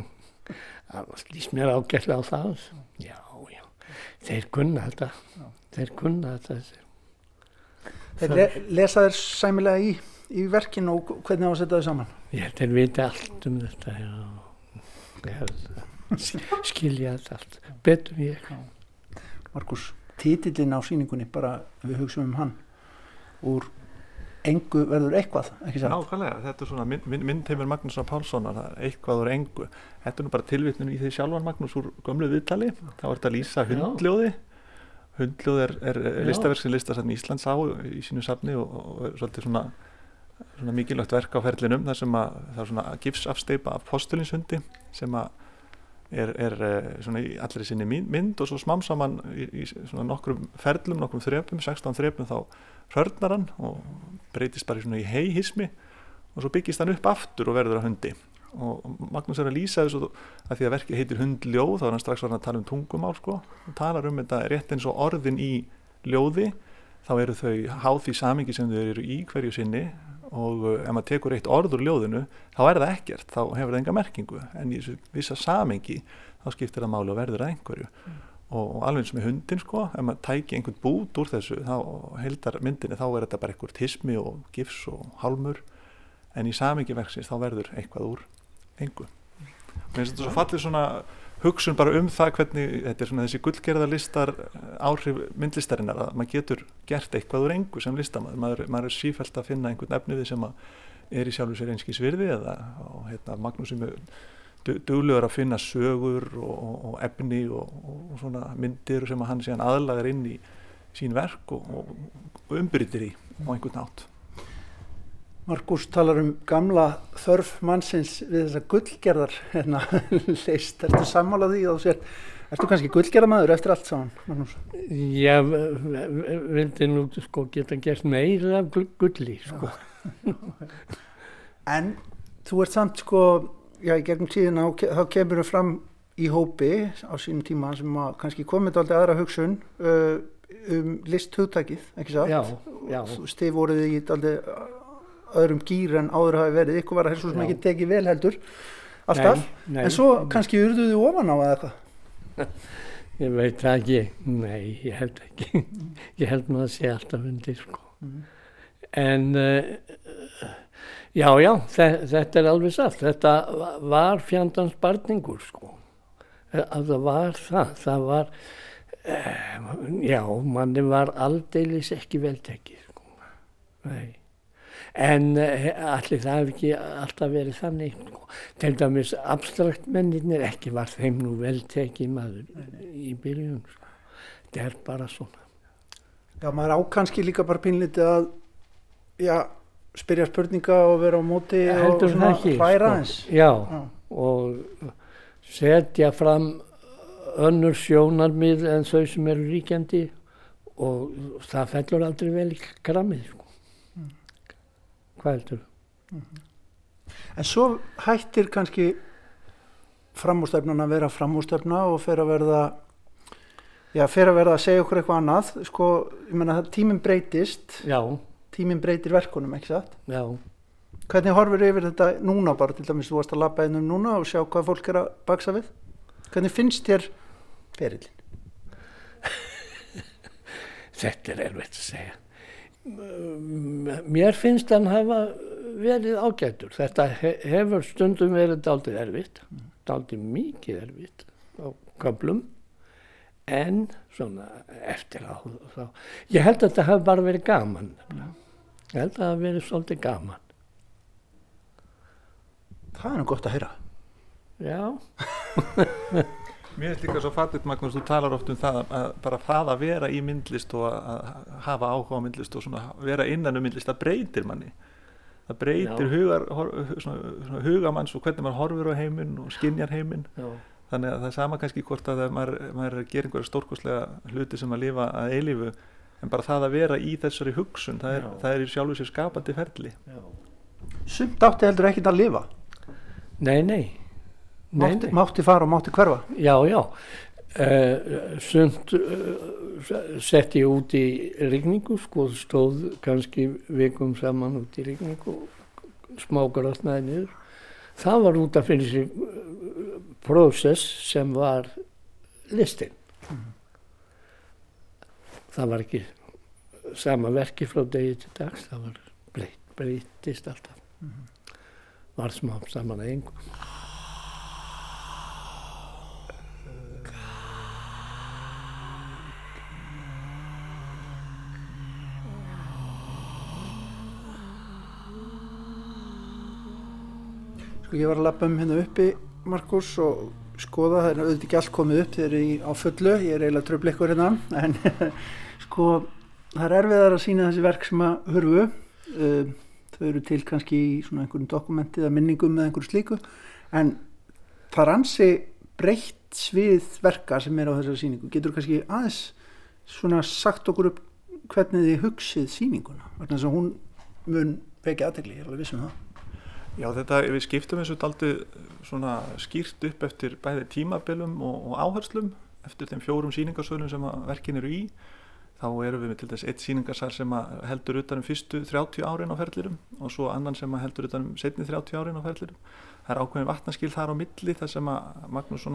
Það lýst mér ágætlega á það. Já, já. Þeir kunna þetta. Þeir kunna þetta. Þeir le lesa þér sæmilega í, í verkin og hvernig á að setja þau saman? Já, þeir viti allt um þetta. Já. Skilja þetta allt. Betur ég. Markus, títillin á síningunni, bara við hugsaum um hann úr engu verður eitthvað? Nákvæmlega, þetta er svona mynd, myndheimur Magnúsar Pálssonar, eitthvað úr engu. Þetta er nú bara tilvittnum í því sjálfan Magnús úr gömlu viðtali, þá er þetta að lýsa hundljóði hundljóð er, er listaverk sem listasafn Íslands á í sínu safni og, og er svolítið svona, svona mikilvægt verk á ferlinum þar sem að það er svona gipsafsteipa af postulinshundi sem að er, er eh, svona í allir sinni mynd og svo smám saman í, í svona nokkrum ferlum, nokkrum þrepum, 16 þrepum þá hörnar hann og breytist bara í heihismi og svo byggist hann upp aftur og verður að hundi. Og Magnús er að lýsa þessu að því að verkið heitir hundljóð þá er hann strax að tala um tungumál sko og talar um þetta rétt eins og orðin í ljóði. Þá eru þau háð því samingi sem þau eru í hverju sinni og uh, ef maður tekur eitt orð úr ljóðinu þá er það ekkert, þá hefur það enga merkingu. En í þessu vissa samingi þá skiptir það máli og verður það einhverju. Mm. Og, alveg eins með hundin sko ef maður tæki einhvern bút úr þessu þá heldar myndinni, þá er þetta bara einhver tismi og gifs og hálmur. En í samingi verksins þá verður eitthvað úr engu. Og eins og þetta svo fallir svona hugsun bara um það hvernig þetta er svona þessi gullgerðarlistar eh, áhrif myndlistarinnar að maður getur gert eitthvað úr engu sem listamæður, maður, maður er sífælt að finna einhvern efniði sem er í sjálfu sér einskís virði eða og, hérna, er duglegur að finna sögur og, og efni og, og svona myndir sem hann sé hann aðlagar inn í sín verk og umbyrðir í á einhvern nátt Markus talar um gamla þörf mannsins við þessa gullgerðar (laughs) hérna leist, ertu sammálaði og sér, ertu kannski gullgerðamæður eftir allt sáðan, Magnús? Já, vildi nú sko geta gert meira af gulli sko. (laughs) en þú ert samt sko, já í gegnum tíðina þá kemur þau fram í hópi á sínum tíma sem kannski komið aldrei aðra hugsun uh, um list hugtækið, ekki satt? Já, já. Stif voruð í aldrei öðrum gýr en áður hafi verið ykkur var að helst sem ekki tekið vel heldur alltaf, nei, nei, en svo kannski urðuðu ofan á eða eitthvað (laughs) ég veit ekki nei, ég held ekki (laughs) ég held maður að sé alltaf undir sko. mm. en uh, já, já þetta er alveg satt þetta var fjandans barningur sko að það var það það var uh, já, manni var aldeilis ekki veltekið sko nei En allir það hefur ekki alltaf verið þannig. sko. Til dæmis abstrakt mennirnir ekki var þeim nú vel tekið maður í byrjun. sko. Þetta er bara svona. Já, maður á kannski líka bara pínlítið að já, spyrja spurninga og vera á móti Já, og svona hlæra sko. eins. Já, Já. og setja fram önnur sjónarmið en þau sem eru ríkjandi og það fellur aldrei vel í krammið. Sko. Hvað heldur? En svo hættir kannski framústefnan að vera framústefna og fer að verða já, fer að verða að segja okkur eitthvað annað sko, ég menna að tíminn breytist Já, tíminn breytir verkunum, ekki satt? já. Hvernig horfir yfir þetta núna bara til dæmis þú varst að labba einnum núna og sjá hvað fólk er að baksa við? Hvernig finnst þér ferillin? (laughs) Þetta er erfitt að segja. Mér finnst hann hafa verið ágættur. Þetta he hefur stundum verið daldið erfitt, daldið mikið erfitt á köflum, en svona eftir á þá. Ég held að þetta hafi bara verið gaman. nefnilega. Ég held að það hafi verið svolítið gaman. Það er nú gott að heyra. Já, Mér finnst líka svo fattigt Magnús, þú talar oft um það að bara það að vera í myndlist og að að hafa áhuga á myndlist og svona vera innan um myndlist, það breytir manni. Það breytir hugar, hor, svona, svona hugamanns og hvernig maður horfir á heiminn og skinjar heiminn. Já, þannig að það er sama kannski hvort að maður, maður er að gera einhverja stórkostlega hluti sem að lifa að eilífu en bara það að vera í þessari hugsun það er, það er í sjálfu sér skapandi ferli já. Sumt átti heldur ekkit að lifa. Nei, nei. Nei, Mátti, nei. mátti fara og mátti hverfa. Já, já. Uh, sumt uh, sett ég út í rigningu, sko, stóð kannski vikum saman út í rigningu og smágrotnaði niður. Það var út af fyrir sig uh, prósess sem var listin. Það var ekki sama verki frá degi til dags, það var breytt, breytist alltaf. Var smá saman að engum. Sko ég var að lappa um hérna uppi Markus og skoða, það er auðvitað ekki allt komið upp þegar ég er á fullu, ég er eiginlega tröfleikur hérna en (laughs) sko það er erfiðar að sína þessi verk sem að hurfu. Uh, þau eru til kannski í svona einhverjum dokumenti eða minningum eða einhverju slíku en það er ansi breytt svið verka sem er á þessari síningu getur kannski aðeins svona sagt okkur upp hvernig þið hugsið síninguna, vegna þess að hún mun vekja aðtegli, ég er alveg viss um það Já, þetta, við skiptum þessu svona skýrt upp eftir bæði tímabilum og, og áherslum eftir þeim fjórum síningarsölum sem verkin eru í. Þá erum við með til þess eitt síningarsal sem heldur utan um fyrstu 30 árin á ferlirum og svo annan sem heldur utan um setni 30 árin á ferlirum það er ákveðin vatnaskil þar á milli þar sem að Magnús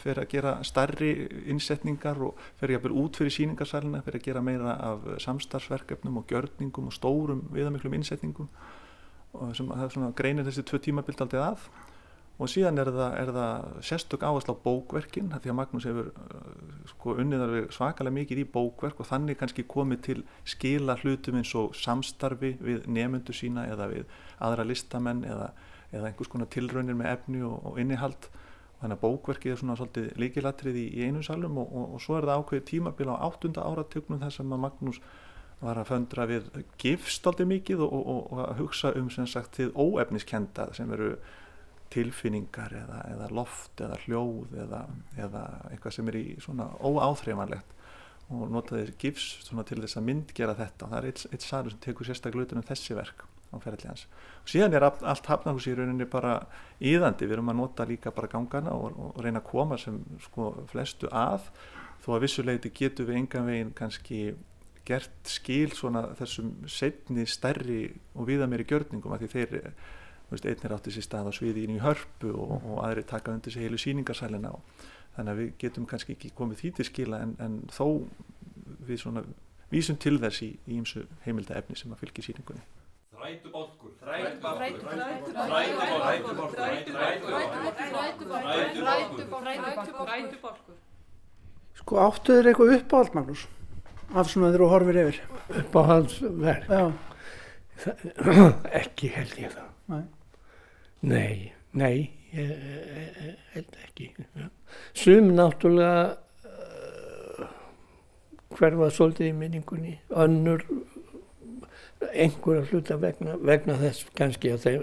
fer að gera starri innsetningar og fer að byrja út fyrir síningarsalina fer að gera meira af samstarfsverkefnum og gjörningum og stórum viðamiklum innsetningum og sem svona greinir þessi tvö tímabild aldrei að og síðan er það, er það sérstök áherslu á bókverkin því að Magnús hefur uh, sko, unnið alveg svakalega mikið í bókverk og þannig kannski komið til skila hlutum eins og samstarfi við nefnendur sína eða við aðra listamenn eða, eða einhvers konar tilraunir með efni og, og innihald. Og þannig að bókverkið er svona svolítið líkilatrið í, í einu salum og, og, og svo er það ákveðið tímabil á áttunda áratögnum þar sem að Magnús var að föndra við gifst aldrei mikið og, og, og að hugsa um sem sagt til óefniskenda sem eru tilfinningar eða, eða loft eða hljóð eða, eða eitthvað sem er í svona óáþreifanlegt. Og notaði gifs svona til þess að myndgera þetta. Og það er eitt, eitt salur sem tekur sérstaklega hlutur um þessi verk á ferðli hans. Og síðan er allt hafnahús í rauninni bara íðandi, við erum að nota líka bara gangana og, og reyna að koma sem sko flestu að. Þó að vissuleiti getur við engan veginn kannski gert skil svona þessum setni stærri og viða meiri gjörningum að því þeir veist, einnir átti sér stað á sviðinu í hörpu og, og aðri taka undir sig heilu síningarsælina og þannig að við getum kannski ekki komið því til skila en, en þó við svona vísum til þess í ímsu heimilda efni sem að fylgja síningunni Þrætubálkur. Þrætubálkur. Þrætubálkur. Sko áttuður eitthvað uppáhald Magnús af svona þegar þú horfir yfir upp á hans verk. Já, (clears throat) ekki held ég það. Nei. Nei, nei, ég, ég held ekki. Sum náttúrulega uh, hverfa svolítið í minningunni, önnur einhverja hluta vegna, vegna þess kannski að þeir,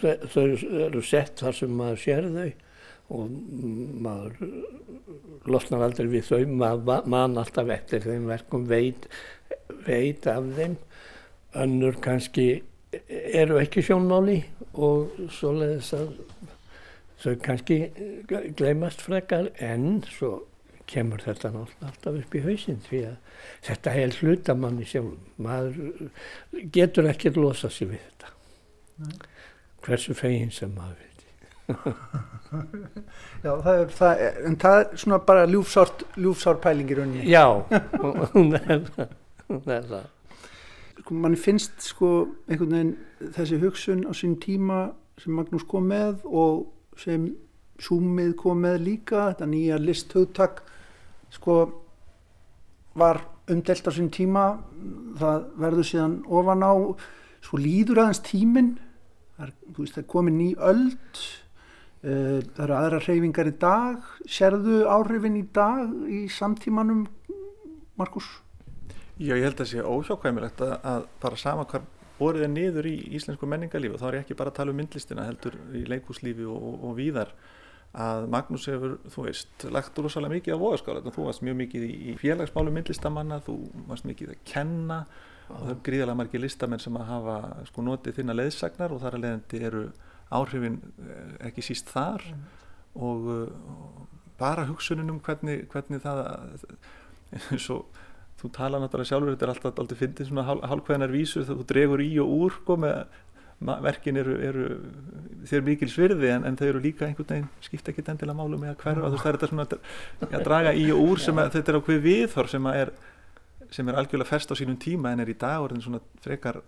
þau, þau eru sett þar sem maður sér þau og maður losnar aldrei við þau, maður man alltaf eftir þeim verkum, veit, veit af þeim, önnur kannski eru ekki sjónmáli og svoleiðis að þau kannski gleymast frekar en svo kemur þetta náttúrulega alltaf upp í hausinn því að þetta er hlutamanni sem maður getur ekkert losa sig við þetta. Nei. hversu fegin sem maður vil Já, það er, það er, en það er svona bara ljúfsárt, ljúfsár pælingir unni. já, hún er hún er það. Sko, mann finnst sko einhvern veginn þessi hugsun á sín tíma sem Magnús kom með og sem Súmið kom með líka, þetta nýja listhugtak sko var umdelt á sín tíma. Það verður síðan ofan á. Svo líður aðeins tíminn. Það er, veist, það er komin ný uh, það eru aðra hreyfingar í dag. Sérðu áhrifin í dag í samtímanum Markus? Já, ég held að sé óhjákvæmilegt að, bara sama hvar borðið er niður í íslensku menningarlífi. Og þá er ég ekki bara að tala um myndlistina heldur í leikúslífi og, og, og víðar. Að Magnús hefur, þú veist, lagt rosalega mikið á voðaskála, þú varst mjög mikið í, í félagsmálu myndlistamanna, þú varst mikið að kenna. Og það er gríðalega margir listamenn sem að hafa sko notið þinna leðsagnar og þar að leiðandi eru áhrifin eh, ekki síst þar og, uh, og bara hugsunin um hvernig, hvernig það eins og þú tala náttúrulega sjálfur, þetta er alltaf aldrei fyndið svona hál, hálfkveðnar vísur þegar þú dregur í og úr með, ma- verkin eru, eru þeir mikil svirði en, en þau eru líka einhvern veginn skipta ekki endilega málu með að hverfa. Þú veist það er þetta svona að, að draga í og úr sem að, þetta er ákveð viðhorf sem að er sem er algjörlega fest á sínum tíma en er í dag orðin svona frekar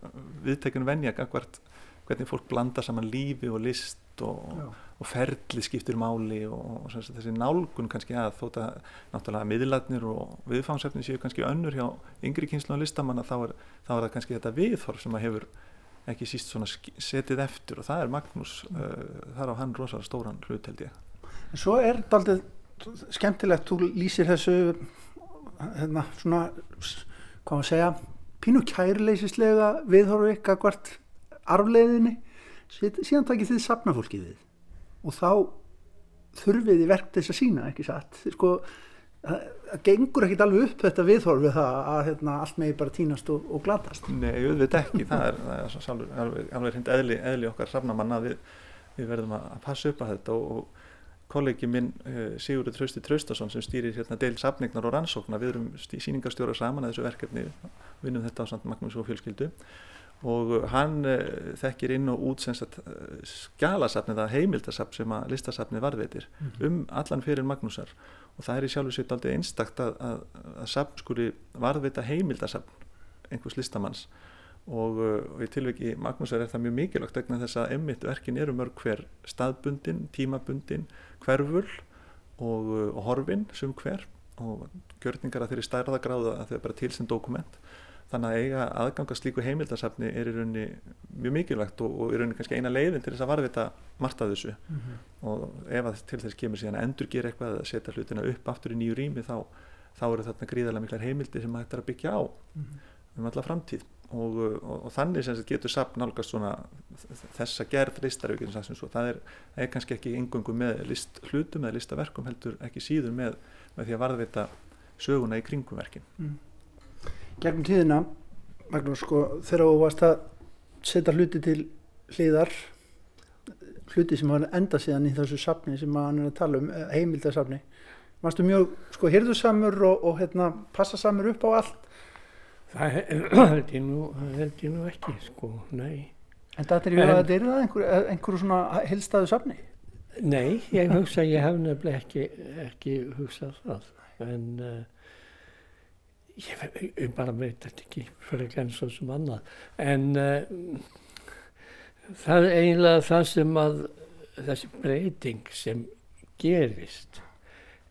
viðtekun venja gagvart hvernig fólk blanda saman lífi og list og, og ferli skiptir máli og, og þessi nálgun kannski að þótt að náttúrulega miðlarnir og viðfangsefni séu kannski önnur hjá yngri kynslu og listamanna þá er, þá er það kannski þetta viðhorf sem að hefur ekki síst svona setið eftir og það er Magnús, uh, þar á hann rosalega stóran hlut held ég. En svo er þetta aldrei skemmtilegt, þú lýsir þessu hérna, svona, hvað maður að segja, pínu kærleisislega viðhorfi gagvart arfleiðinni, Síð- síðan takið þið safnafólkið við. Og þá þurfið þið verk til þess að sína, ekki satt, sko, það gengur ekkit alveg upp þetta viðhorfi það að hérna, allt megi bara tínast og, og glatast. Nei, auðvitað ekki, það er, það er svo sjálfur, alveg, alveg hreint eðli, eðli okkar safnamanna við, við verðum að passa upp að þetta. Og, og kollegi minn uh, Sigurður Trausti Traustason sem stýrir hérna deil safningnar og rannsókna, við erum síningarstjóra saman að þessu verkefni, vinnum þetta á samt Magnús og fjölskyldu og uh, hann uh, þekkir inn og út uh, skjalasafnið eða heimildasafn sem að listasafnið varðveitir um allan fyrir Magnúsar. Og það er í sjálfu sér aldrei einstakt að, að, að safn skuli varðveita heimildasafn einhvers listamanns. Og, og í tilviki Magnúsar er það mjög mikilvægt vegna þess að emmitt verkin eru mörg hver staðbundin, tímabundin, hverful og, og horfin sem hver. Og gjörningar að þeirri stærðagráða að er bara til sem dokument þannig að eiga aðganga slíku heimildasafni er í rauninni mjög mikilvægt og, og í rauninni kannski eina leiðin til þess að varvita margt af þessu. Og ef að til þess kemur síðan að endur gera eitthvað eða setja hlutina upp aftur í nýju rými þá, þá eru þarna gríðarlega miklar heimildi sem hægt er að byggja á um alla framtíð. Og, og, og þannig sem sagt getur safn nálgast svona þessa gerð listar það er, er kannski ekki yngöngu með list hlutum eða listaverkum heldur ekki síður með, með því að varðvita söguna í kringum verkin Gegnum tíðina, Magnús, sko, þegar þú varst að setja hluti til hliðar, hluti sem var enda síðan í þessu safni sem hann er að tala um, eh, heimildasafni, varstu mjög, sko, hirðusamur og, og hérna, passasamur upp á allt, það he- (clears throat) held ég nú, held ég nú ekki sko, nei en þetta er huga að þetta er það einhver, eh, einhverju svona heilstæðu safni. Nei, ég hugsa, ég hef nefnilega ekki, ekki hugsað það, en uh, ég, ég bara veit þetta ekki fyrir enn svo sem annað. En uh, það er eiginlega það sem að þessi breyting sem gerist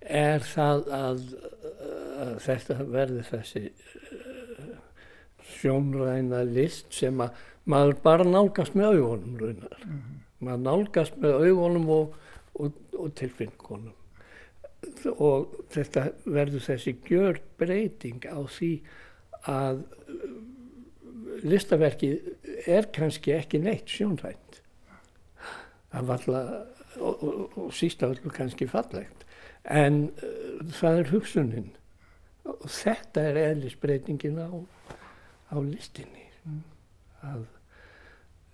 er það að, að þetta verði þessi uh, sjónræna list sem að maður bara nálgast með augunum raunar. Maður nálgast með augunum og, og, og tilfinningunum. Og þetta verður þessi gjör breyting á því að uh, listaverkið er kannski ekki neitt sjónrænt. Það var alltaf, og, og, og síst af öllu kannski fallegt. En uh, það er hugsunin. Og þetta er eðlisbreytingin á, á listinni. Að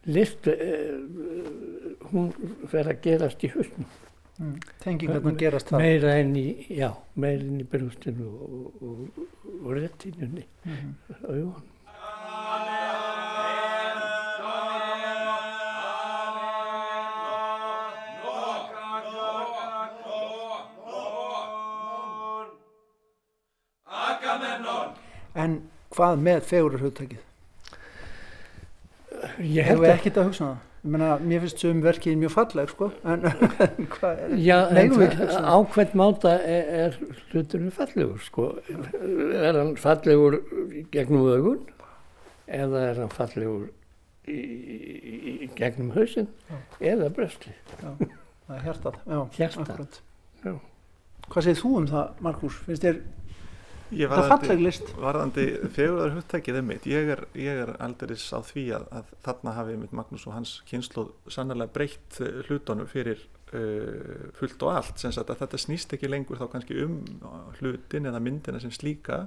list, uh, hún fer að gerast í hausnum. Tengingarnar gerast það. Meira enn í, já, meira enn í brjóstinu og, og, og réttinunni. Mm -hmm. En hvað með fegurarhugtækið? Ég Hefur held við að, ekkert að hugsa um það? Ég meina, mér finnst sem verkið mjög falleg, sko, en (laughs) hvað er, já, en um á hvern máta er, er hluturinn fallegur, sko. Er hann fallegur gegnum augun eða er hann fallegur í, í, í gegnum hausinn eða brösti, hjartað, já, Hjartað. Já. Hvað segir þú um það, Markus? Finnst þér Ég list? varðandi fegurðar hugtækið einmitt, ég er, ég er aldeiris á því að, að þarna hafi einmitt Magnús og hans kynslu sannlega breytt eh, hlutunum fyrir uh, fullt og allt, sem sagt að þetta snýst ekki lengur þá kannski um hlutin eða myndina sem slíka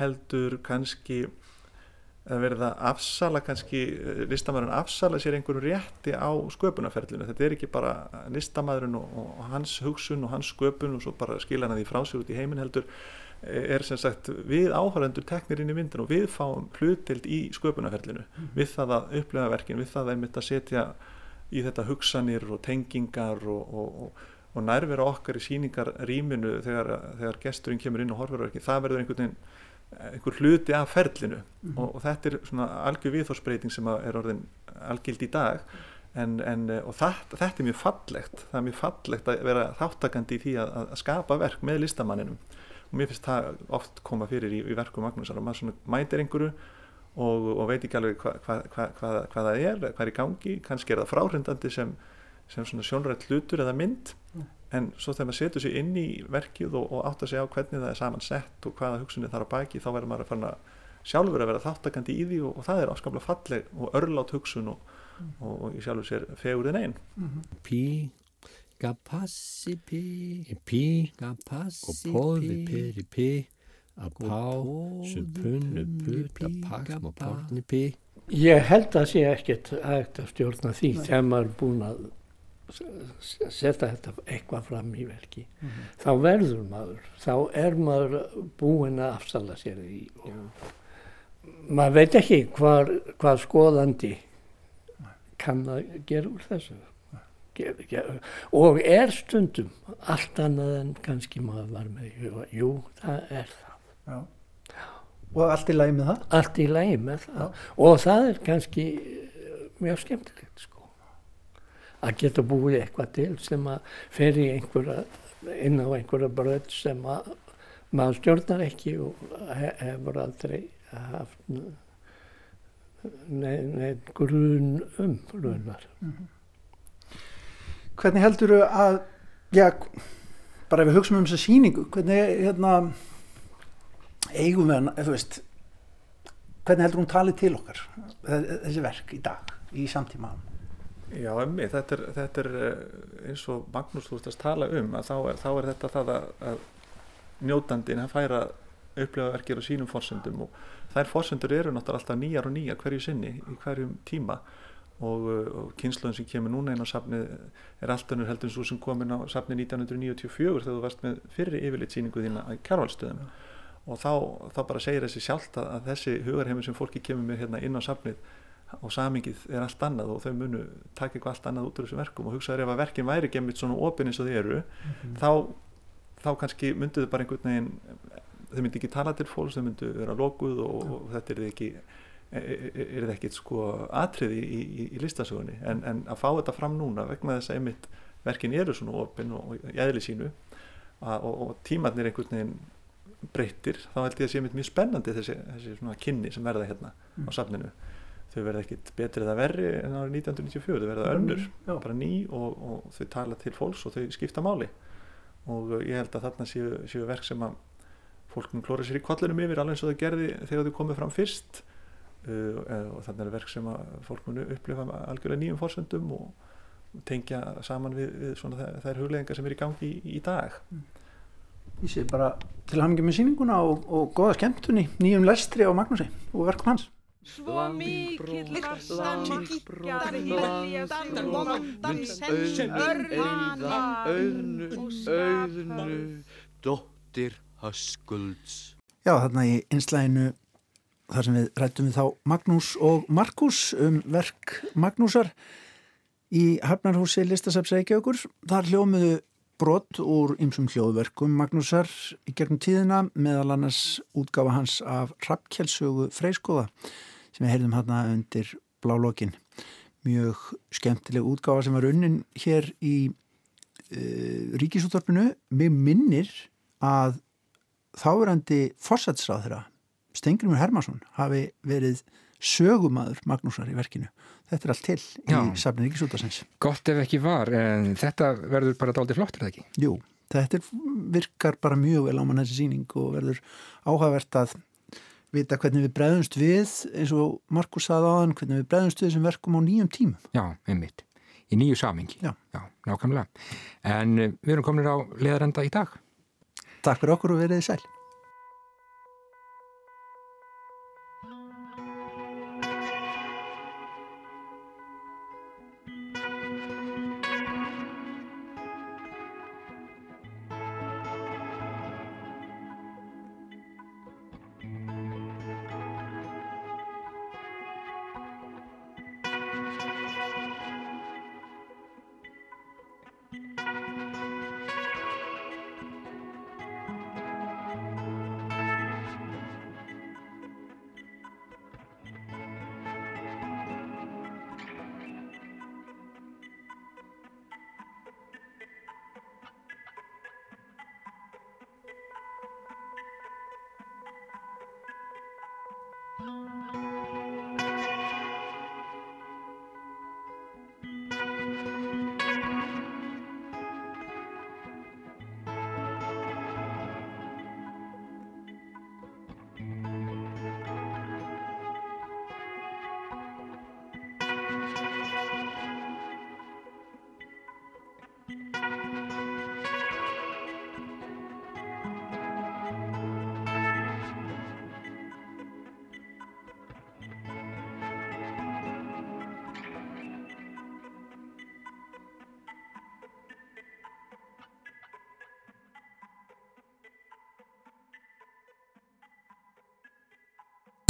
heldur kannski að verða afsala kannski eh, listamæðurinn afsala sér einhverju rétti á sköpunarferlinu, þetta er ekki bara listamæðurinn og, og hans hugsun og hans sköpun og svo bara skila hann því frá sér út í heiminn heldur er sem sagt við áhörendur teknir inn í myndin og við fáum hlutild í sköpunarferlinu við það að upplega verkin, við það að einmitt að setja í þetta hugsanir og tengingar og, og, og, og nærvera okkar í síningar rýminu þegar, þegar gesturinn kemur inn og horfur verkin, það verður einhvern veginn einhver hluti af ferlinu. Og, og þetta er svona algjör viðþórsbreyting sem er orðin algild í dag. En, en, og það, þetta er mjög fallegt. Það er mjög fallegt að vera þáttakandi í því að, að skapa verk með listamanninum og mér finnst það oft koma fyrir í, í verkum Magnúsar og maður svona mætir einhverju og, og veit ekki alveg hvað hva, hva, hva, hva það er, hvað er í gangi. Kannski er það fráhrindandi sem, sem svona sjónrætt hlutur eða mynd. En svo þegar maður setur sér inn í verkið og, og átt að segja á hvernig það er saman sett og hvaða hugsunni þar á baki þá verður maður að fanna sjálfur að vera þáttakandi í því og, og það er áskaplega falleg og örlátt hugsun og, og í sjálfur sér fegur en einn Pí, gapassi pí, Pí gapassi og póði pí, pyri pí að pá, póði, supunnu puta pí, pakk og gappa. pórni pí Ég held að sé ekkert að stjórna því þegar maður er búin að setja þetta eitthvað fram í verki. Þá verður maður, þá er maður búin að afsala sér því maður veit ekki hvað skoðandi kann að gera úr þessu. Og er stundum allt annað en kannski maður var með. Jú, það er það. Já. Og allt í lagi með það? allt í lagi með það og það er kannski eh, mjög skemmtilegt sko að geta búið eitthvað til sem að fer í einhverja inn á einhverja bröð sem að maður stjórnar ekki og he hefur aldrei haft neinn nei, grun um raunar. Hvernig heldur þú að, já, bara ef við hugsaum um þessa sýningu, hvernig, hérna, eigum við hann, veist, hvernig heldur hún talið til okkar, þessi verk í dag, í samtímaðan? Já, emmi, þetta er, þetta er eh, eins og Magnús þú ert að tala um að þá er, þá er þetta það að, að njótandin að færa upplega verkir á sínum forsendum og þær forsendur eru náttúrulega alltaf nýjar og nýjar hverju sinni í hverjum tíma og, uh, og kynsluðin sem kemur núna inn á safnið er allt önnur heldur en svo sem kom inn á safnið 1994 þegar þú varst með fyrri yfirlitsýningu þína í Kjárvaldstöðum og þá, þá bara segir þessi sjálft að, að þessi hugarheimur sem fólki kemur með hérna inn á safnið og samingið er allt annað og þau munu taka eitthvað allt annað út úr þessum verkum og hugsaður ef að verkin væri gemmit svona opin eins og þau eru þá, þá kannski myndu þau bara einhvern veginn þau myndu ekki tala til fólks, þau myndu vera lokuð og, og þetta er ekki er það ekkit sko atriði í, í, í listasögunni? En, en að fá þetta fram núna vegna þess að einmitt verkin eru svona opin og, og í eðli sínu að, og, og tímarnir einhvern veginn breyttir þá held ég að sé mitt mjög spennandi þessi, þessi svona kynni sem verða hérna á safninu. Þau verða ekkit betri eða verri en árið 1994, þau verða önnur Já. bara ný og, og þau tala til fólks og þau skipta máli. Og ég held að þarna séu, séu verk sem að fólk mun klóra sér í kollinum yfir alveg eins og þau gerði þegar þau komið fram fyrst og þannig eru verk sem að fólk mun upplifa algjörlega nýjum fórsöndum og tengja saman við, við svona þær, þær hugleðingar sem er í gangi í, í dag. Ég sé bara til hamingi með sýninguna og, og góða skemmtunni, nýjum lestri á Magnúsi og verkum hans. Svo mikill vassan kíkjar hjartan vondan sem Auðnu, og auðnu, dóttir Höskulds. Já, þarna í einslæginu þar sem við rættum við þá Magnús og Markus um verk Magnúsar í Hafnarhúsi Listasafs Reykjavíkur. Þar hljómiðu brot úr ymsum hljóðverkum Magnúsar í gegnum tíðina meðal annars útgáfa hans af Rappkjelsögu Freyskoða sem við heyrðum hérna undir blálókin. Mjög skemmtileg útgáfa sem var unnin hér í uh, ríkisúttorpinu. Mér minnir að þáverandi fórsætsráð þeirra Stengrimur Hermansson hafi verið sögumadur Magnúsar í verkinu. Þetta er allt til í Já. safni ríkisútarsins. Gott ef ekki var, en þetta verður bara dálítið flott, er það ekki? Jú, þetta virkar bara mjög vel á mann þessi síning og verður áhugavert að vita hvernig við bregðumst við eins og Markus sagði áðan, hvernig við bregðumst við þessum verkum á nýjum tímum. Já, einmitt. Í nýju samingi. Já. Já, nákvæmlega. En eh, við erum komin á leðarenda í dag. Takk fyrir okkur og verið sæl.